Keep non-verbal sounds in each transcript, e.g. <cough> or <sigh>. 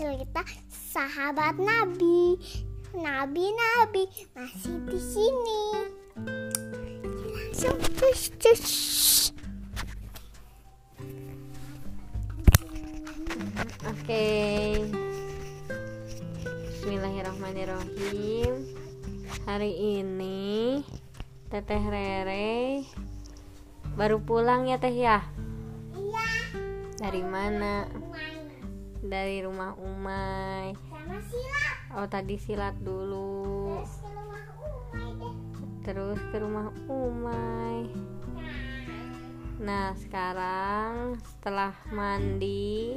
bercerita sahabat Nabi. Nabi-nabi masih di sini. Langsung cus cus. Oke. Bismillahirrahmanirrahim. Hari ini Teteh Rere baru pulang ya Teh ya? Iya, Dari mana? Dari rumah Umay. sama silat. Oh, tadi silat dulu. Terus ke rumah Umay deh. Terus ke rumah Umay. Nah, sekarang setelah mandi,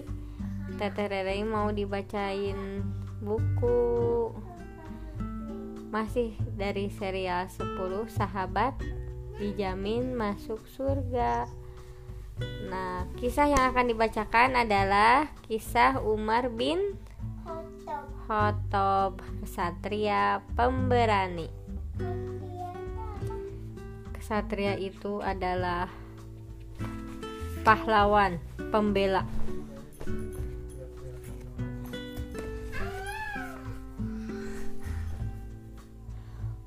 Teteh Rere mau dibacain buku. Masih dari serial 10 Sahabat Dijamin Masuk Surga. Nah, kisah yang akan dibacakan adalah kisah Umar bin. Khotob, kesatria pemberani. Kesatria itu adalah pahlawan, pembela.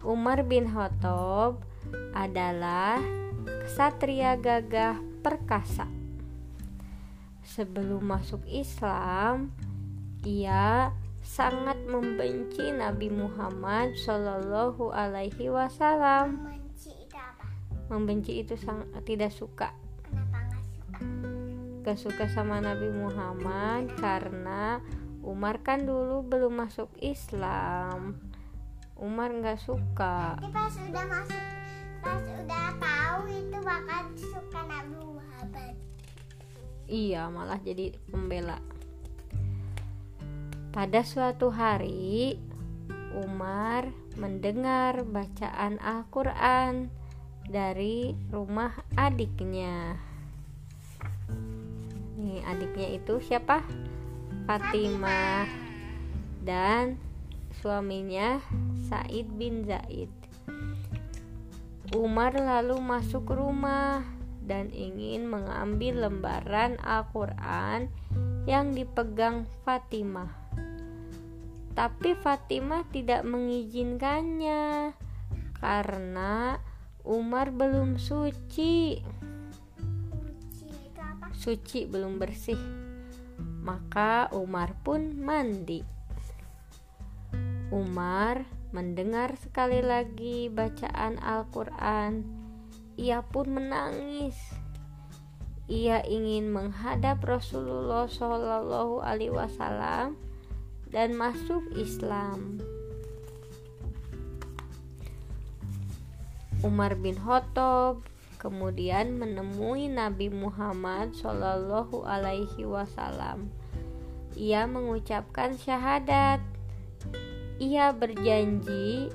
Umar bin Khattab adalah kesatria gagah perkasa. Sebelum masuk Islam, ia sangat membenci Nabi Muhammad Shallallahu Alaihi Wasallam. Benci itu apa? Membenci itu sang, tidak suka, Kenapa nggak suka? gak suka sama Nabi Muhammad karena Umar kan dulu belum masuk Islam. Umar nggak suka. Tapi pas udah masuk, pas udah tahu itu bakal suka Nabi Muhammad. Iya, malah jadi pembela. Pada suatu hari, Umar mendengar bacaan Al-Quran dari rumah adiknya. Nih, adiknya itu siapa? Fatimah dan suaminya Said bin Zaid. Umar lalu masuk rumah dan ingin mengambil lembaran Al-Quran yang dipegang Fatimah. Tapi Fatimah tidak mengizinkannya karena Umar belum suci. Suci belum bersih. Maka Umar pun mandi. Umar mendengar sekali lagi bacaan Al-Quran. Ia pun menangis. Ia ingin menghadap Rasulullah Shallallahu Alaihi Wasallam dan masuk Islam. Umar bin Khattab kemudian menemui Nabi Muhammad Shallallahu Alaihi Wasallam. Ia mengucapkan syahadat. Ia berjanji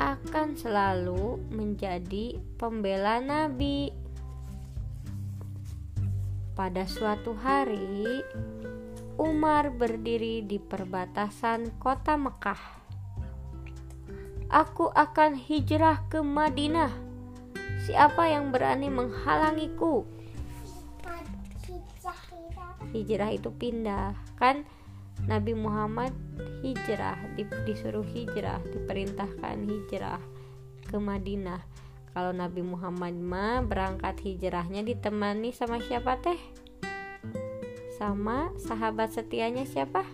akan selalu menjadi pembela Nabi. Pada suatu hari, Umar berdiri di perbatasan kota Mekah. Aku akan hijrah ke Madinah. Siapa yang berani menghalangiku? Hijrah itu pindah. Kan Nabi Muhammad hijrah, di- disuruh hijrah, diperintahkan hijrah ke Madinah. Kalau Nabi Muhammad mah berangkat hijrahnya ditemani sama siapa teh? Sama sahabat setianya siapa?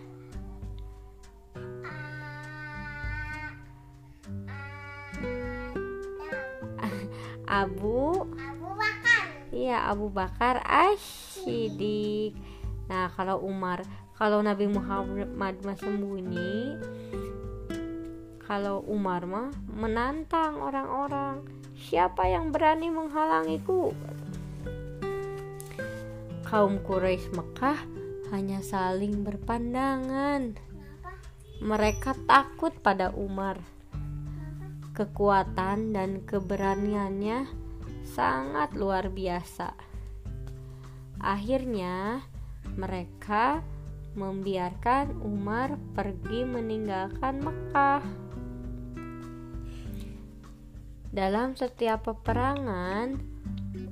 Abu Abu Bakar. Iya Abu Bakar Ashidik Nah kalau Umar Kalau Nabi Muhammad mah sembunyi Kalau Umar mah menantang orang-orang Siapa yang berani menghalangiku Kaum Quraisy Mekah hanya saling berpandangan? Mereka takut pada Umar Kekuatan dan keberaniannya sangat luar biasa. Akhirnya, mereka membiarkan Umar pergi meninggalkan Mekah. Dalam setiap peperangan,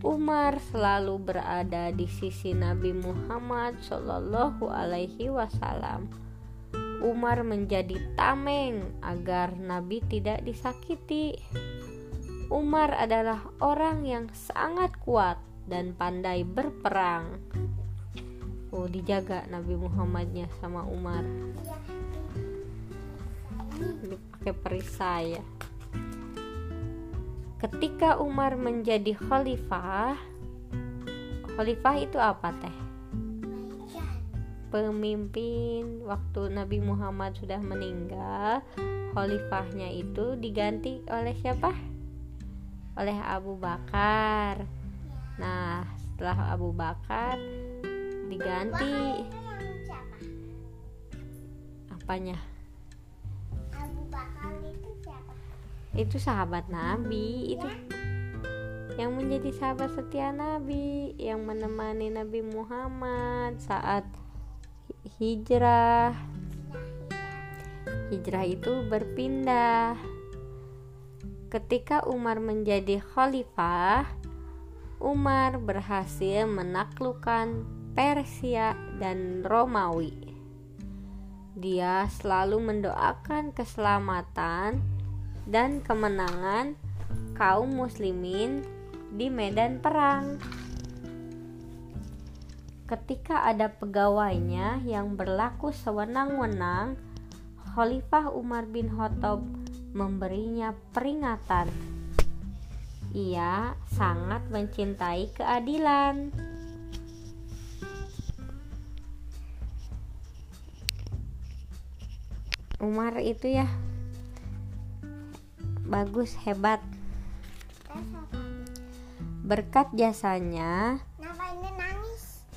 Umar selalu berada di sisi Nabi Muhammad Shallallahu Alaihi Wasallam. Umar menjadi tameng agar Nabi tidak disakiti. Umar adalah orang yang sangat kuat dan pandai berperang. Oh, dijaga Nabi Muhammadnya sama Umar. Dipakai perisai ya. Ketika Umar menjadi khalifah, khalifah itu apa teh? Pemimpin waktu Nabi Muhammad sudah meninggal, khalifahnya itu diganti oleh siapa? Oleh Abu Bakar. Nah, setelah Abu Bakar diganti. Apanya? itu sahabat Nabi itu yang menjadi sahabat setia Nabi yang menemani Nabi Muhammad saat hijrah. Hijrah itu berpindah. Ketika Umar menjadi khalifah Umar berhasil menaklukkan Persia dan Romawi dia selalu mendoakan keselamatan dan kemenangan kaum muslimin di medan perang. Ketika ada pegawainya yang berlaku sewenang-wenang, Khalifah Umar bin Khattab memberinya peringatan. Ia sangat mencintai keadilan. Umar itu ya bagus hebat berkat jasanya Kenapa ini nangis?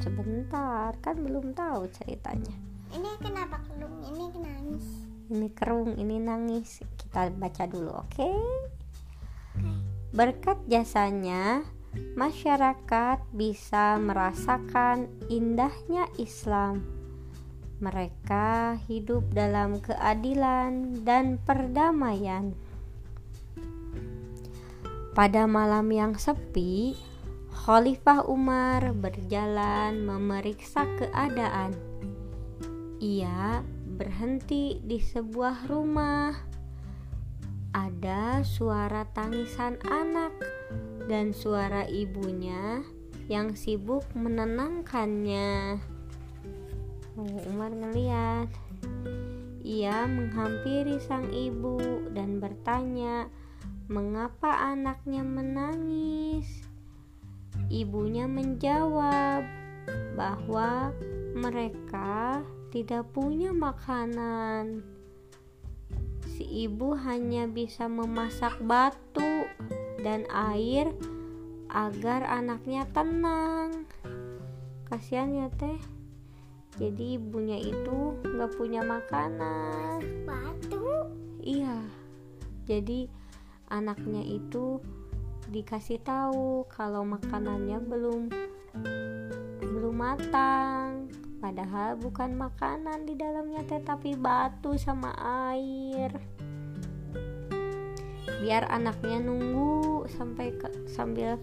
sebentar kan belum tahu ceritanya Ini kenapa kelung? Ini nangis. ini kerung ini nangis kita baca dulu oke okay? berkat jasanya masyarakat bisa merasakan indahnya Islam mereka hidup dalam keadilan dan perdamaian. Pada malam yang sepi, Khalifah Umar berjalan memeriksa keadaan. Ia berhenti di sebuah rumah. Ada suara tangisan anak dan suara ibunya yang sibuk menenangkannya. Umar ngeliat ia menghampiri sang ibu dan bertanya mengapa anaknya menangis. Ibunya menjawab bahwa mereka tidak punya makanan. Si ibu hanya bisa memasak batu dan air agar anaknya tenang. Kasihan ya teh jadi ibunya itu nggak punya makanan. Batu iya. Jadi anaknya itu dikasih tahu kalau makanannya belum belum matang. Padahal bukan makanan di dalamnya tetapi batu sama air. Biar anaknya nunggu sampai ke, sambil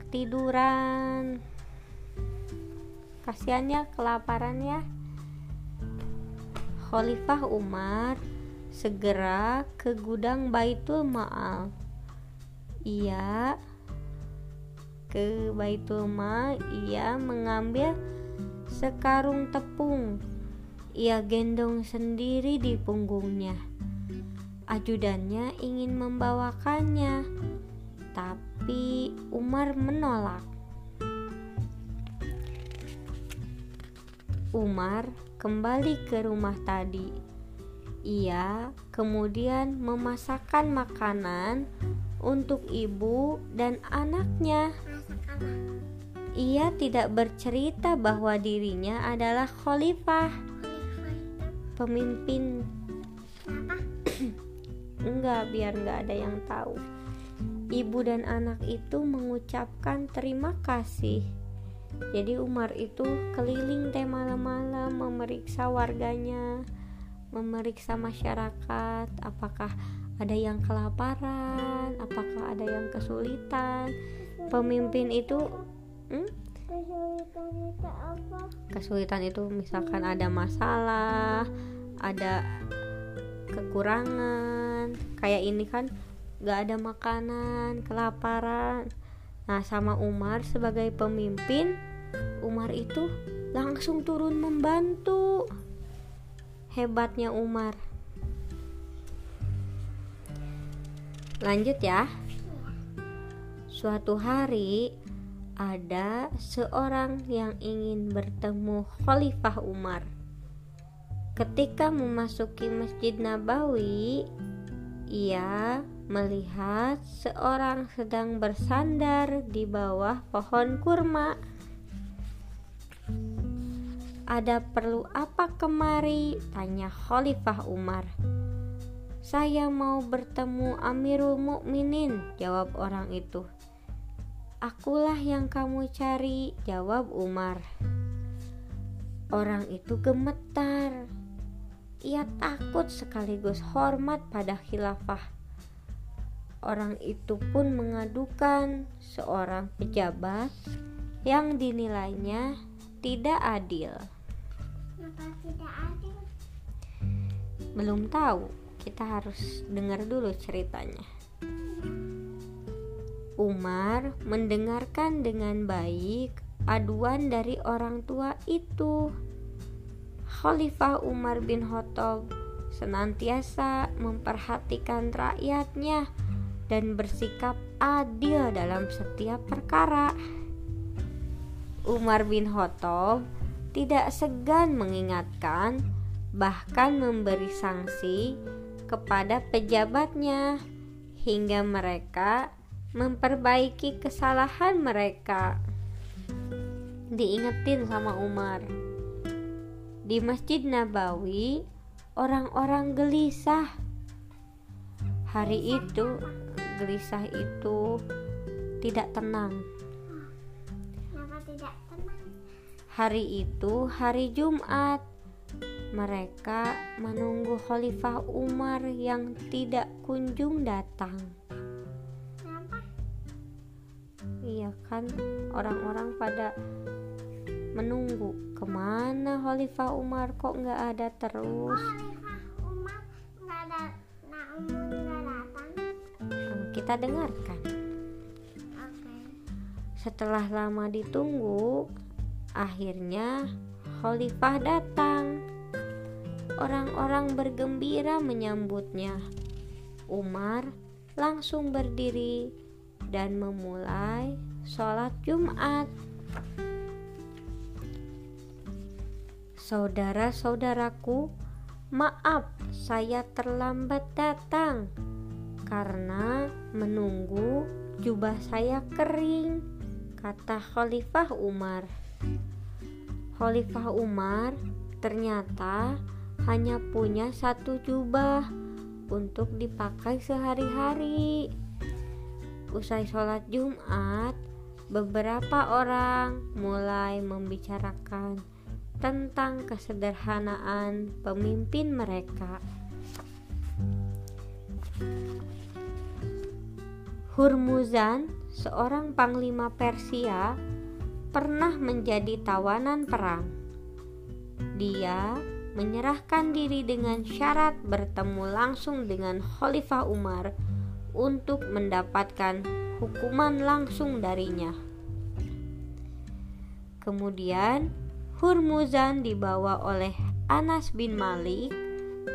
ketiduran kasihannya kelaparan ya Khalifah Umar segera ke gudang Baitul Ma'al. Ia ke Baitul Ma'al ia mengambil sekarung tepung. Ia gendong sendiri di punggungnya. Ajudannya ingin membawakannya tapi Umar menolak Umar kembali ke rumah tadi. Ia kemudian memasakkan makanan untuk ibu dan anaknya. Ia tidak bercerita bahwa dirinya adalah khalifah, pemimpin. Enggak, biar enggak ada yang tahu. Ibu dan anak itu mengucapkan terima kasih jadi Umar itu keliling teh malam-malam memeriksa warganya memeriksa masyarakat apakah ada yang kelaparan apakah ada yang kesulitan pemimpin itu hmm? kesulitan itu misalkan ada masalah ada kekurangan kayak ini kan gak ada makanan kelaparan nah sama Umar sebagai pemimpin Umar itu langsung turun membantu. Hebatnya Umar. Lanjut ya. Suatu hari ada seorang yang ingin bertemu Khalifah Umar. Ketika memasuki Masjid Nabawi, ia melihat seorang sedang bersandar di bawah pohon kurma. Ada perlu apa kemari? tanya Khalifah Umar. Saya mau bertemu Amirul Mukminin, jawab orang itu. Akulah yang kamu cari, jawab Umar. Orang itu gemetar. Ia takut sekaligus hormat pada khilafah. Orang itu pun mengadukan seorang pejabat yang dinilainya tidak adil. kenapa tidak adil Belum tahu, kita harus dengar dulu ceritanya. Umar mendengarkan dengan baik aduan dari orang tua itu. Khalifah Umar bin Khattab senantiasa memperhatikan rakyatnya dan bersikap adil dalam setiap perkara. Umar bin Khattab tidak segan mengingatkan, bahkan memberi sanksi kepada pejabatnya hingga mereka memperbaiki kesalahan mereka. Diingetin sama Umar. Di Masjid Nabawi, orang-orang gelisah. Hari itu, gelisah itu tidak tenang. kenapa tidak tenang Hari itu hari Jumat. Mereka menunggu Khalifah Umar yang tidak kunjung datang. kenapa Iya kan orang-orang pada menunggu ke mana Khalifah Umar kok nggak ada terus Khalifah Umar nggak ada Nah, kita dengarkan. Setelah lama ditunggu akhirnya Khalifah datang. Orang-orang bergembira menyambutnya. Umar langsung berdiri dan memulai sholat Jumat. Saudara-saudaraku, maaf saya terlambat datang karena menunggu jubah saya kering, kata Khalifah Umar. Khalifah Umar ternyata hanya punya satu jubah untuk dipakai sehari-hari. Usai sholat Jumat, beberapa orang mulai membicarakan tentang kesederhanaan pemimpin mereka. Hurmuzan, seorang panglima Persia, pernah menjadi tawanan perang. Dia menyerahkan diri dengan syarat bertemu langsung dengan Khalifah Umar untuk mendapatkan hukuman langsung darinya. Kemudian, Hurmuzan dibawa oleh Anas bin Malik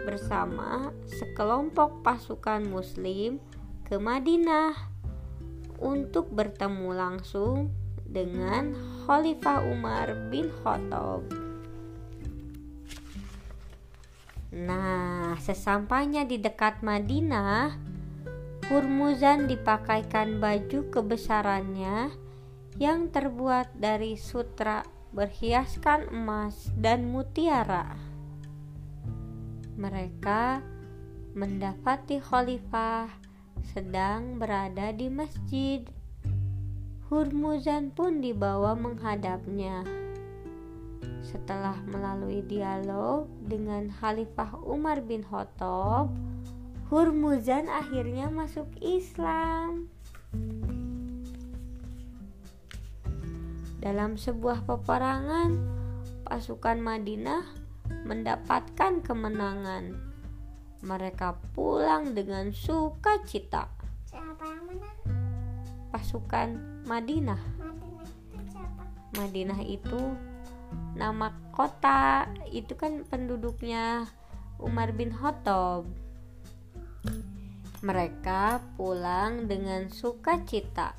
bersama sekelompok pasukan Muslim ke Madinah untuk bertemu langsung dengan Khalifah Umar bin Khattab. Nah, sesampainya di dekat Madinah, Hurmuzan dipakaikan baju kebesarannya yang terbuat dari sutra berhiaskan emas dan mutiara. Mereka mendapati khalifah sedang berada di masjid. Hurmuzan pun dibawa menghadapnya. Setelah melalui dialog dengan Khalifah Umar bin Khattab, Hurmuzan akhirnya masuk Islam. dalam sebuah peperangan, pasukan Madinah mendapatkan kemenangan. Mereka pulang dengan sukacita. Siapa yang menang? Pasukan Madinah. Madinah itu siapa? Madinah itu nama kota, itu kan penduduknya Umar bin Khattab. Mereka pulang dengan sukacita.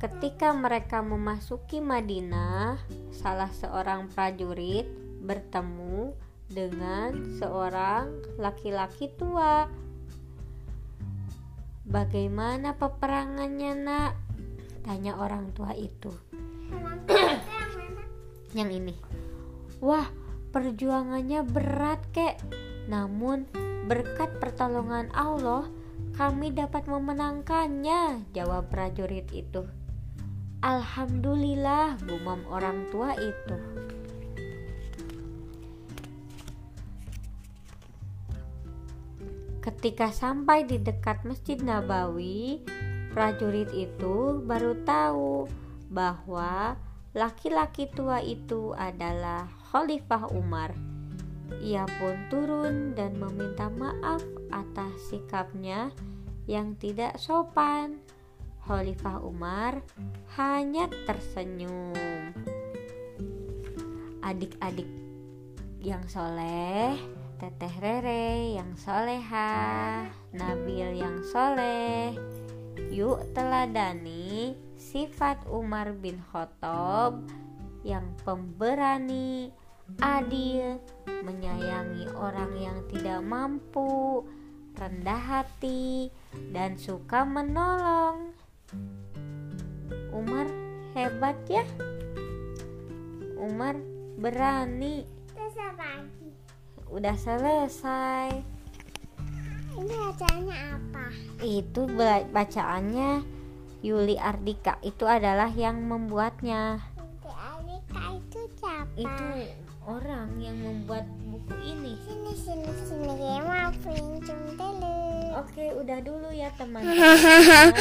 Ketika mereka memasuki Madinah, salah seorang prajurit bertemu dengan seorang laki-laki tua. Bagaimana peperangannya, Nak? Tanya orang tua itu. <coughs> Yang ini. Wah, perjuangannya berat, Kek. Namun, berkat pertolongan Allah, kami dapat memenangkannya, jawab prajurit itu. Alhamdulillah, gumam orang tua itu. Ketika sampai di dekat Masjid Nabawi, prajurit itu baru tahu bahwa laki-laki tua itu adalah Khalifah Umar. Ia pun turun dan meminta maaf atas sikapnya yang tidak sopan. Khalifah Umar hanya tersenyum. Adik-adik yang soleh, Teteh Rere yang soleha, Nabil yang soleh. Yuk teladani sifat Umar bin Khattab yang pemberani, adil, menyayangi orang yang tidak mampu, rendah hati, dan suka menolong. Umar hebat ya. Umar berani. Terus apa? Udah selesai. Ini acaranya apa? Itu ba- bacaannya Yuli Ardika. Itu adalah yang membuatnya. Nanti Alika itu siapa? Itu orang yang membuat buku ini. Sini sini sini mau pinjam dulu. Oke, udah dulu ya teman. Hehehe.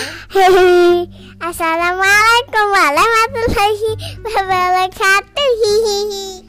Assalamualaikum warahmatullahi wabarakatuh. Hihihi.